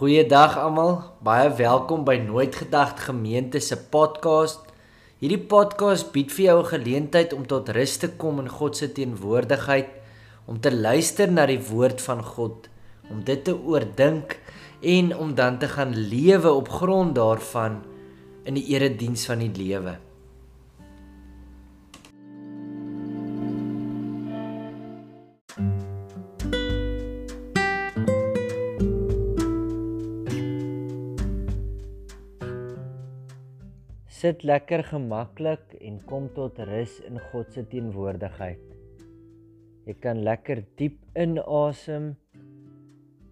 Goeiedag almal. Baie welkom by Nooit Gedagte Gemeente se podcast. Hierdie podcast bied vir jou 'n geleentheid om tot rus te kom in God se teenwoordigheid, om te luister na die woord van God, om dit te oordink en om dan te gaan lewe op grond daarvan in die erediens van die lewe. Sit lekker gemaklik en kom tot rus in God se teenwoordigheid. Jy kan lekker diep inasem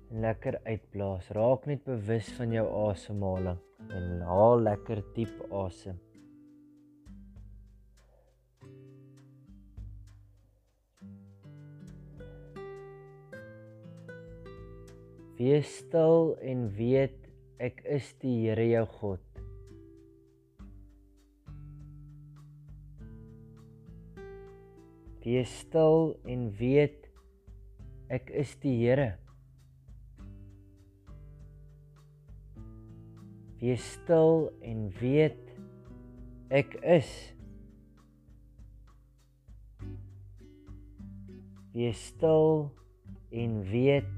en lekker uitblaas. Raak net bewus van jou asemhaling en haal lekker diep asem. Wees stil en weet ek is die Here jou God. Wees stil en weet ek is die Here. Wees stil en weet ek is. Wees stil en weet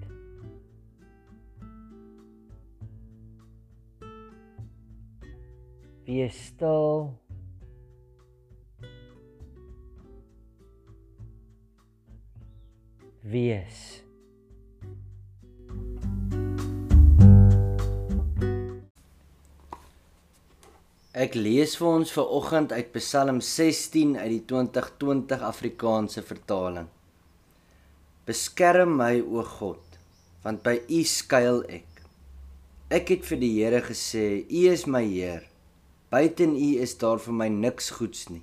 Wees stil wees. Ek lees vir ons ver oggend uit Psalm 16 uit die 2020 Afrikaanse vertaling. Beskerm my o God, want by U skuil ek. Ek het vir die Here gesê, U is my Heer. Buiten U is daar vir my niks goeds nie.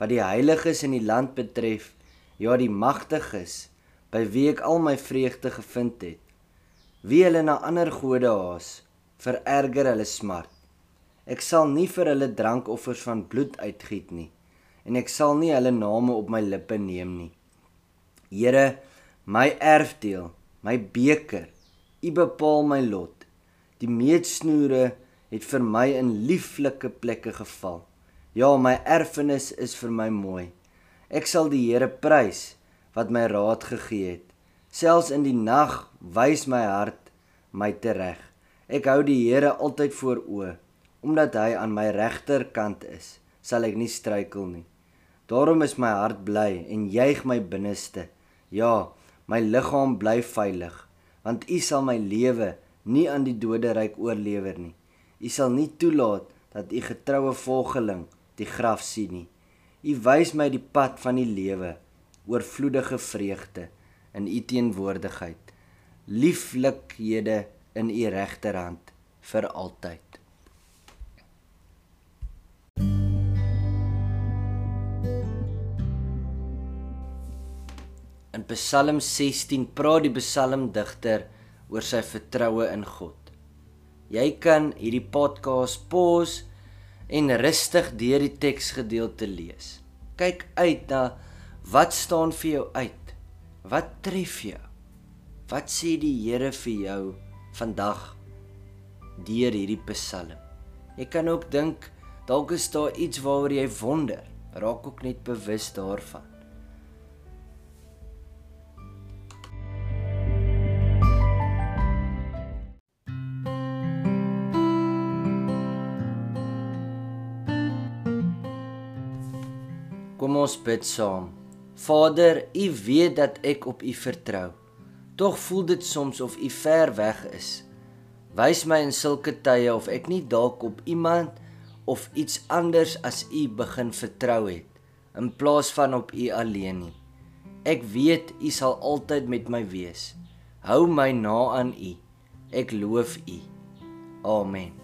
Wat die heiliges in die land betref, ja die magtiges by wie ek al my vreugde gevind het. Wie hulle na ander gode haas, vererger hulle smart. Ek sal nie vir hulle drankoffers van bloed uitgiet nie en ek sal nie hulle name op my lippe neem nie. Here, my erfdeel, my beker, U bepaal my lot. Die meetsnoere het vir my in lieflike plekke geval. Ja, my erfenis is vir my mooi. Ek sal die Here prys wat my raad gegee het. Selfs in die nag wys my hart my tereg. Ek hou die Here altyd voor oë, omdat hy aan my regterkant is, sal ek nie struikel nie. Daarom is my hart bly en juig my binneste. Ja, my liggaam bly veilig, want U sal my lewe nie aan die doderyk oorlewer nie. U sal nie toelaat dat U getroue volgeling die graf sien nie. U wys my die pad van die lewe oorvloedige vreugde in u teenwoordigheid lieflikhede in u regterhand vir altyd In Psalm 16 praat die psalmdigter oor sy vertroue in God. Jy kan hierdie podcast pause en rustig deur die teksgedeelte lees. Kyk uit na Wat staan vir jou uit? Wat tref jou? Wat sê die Here vir jou vandag deur hierdie Psalm? Jy kan ook dink dalk is daar iets waaroor jy wonder. Raak ook net bewus daarvan. Kom ons bid saam. Vader, U weet dat ek op U vertrou. Tog voel dit soms of U ver weg is. Wys my in sulke tye of ek nie dalk op iemand of iets anders as U begin vertrou het in plaas van op U alleen nie. Ek weet U sal altyd met my wees. Hou my na aan U. Ek loof U. Amen.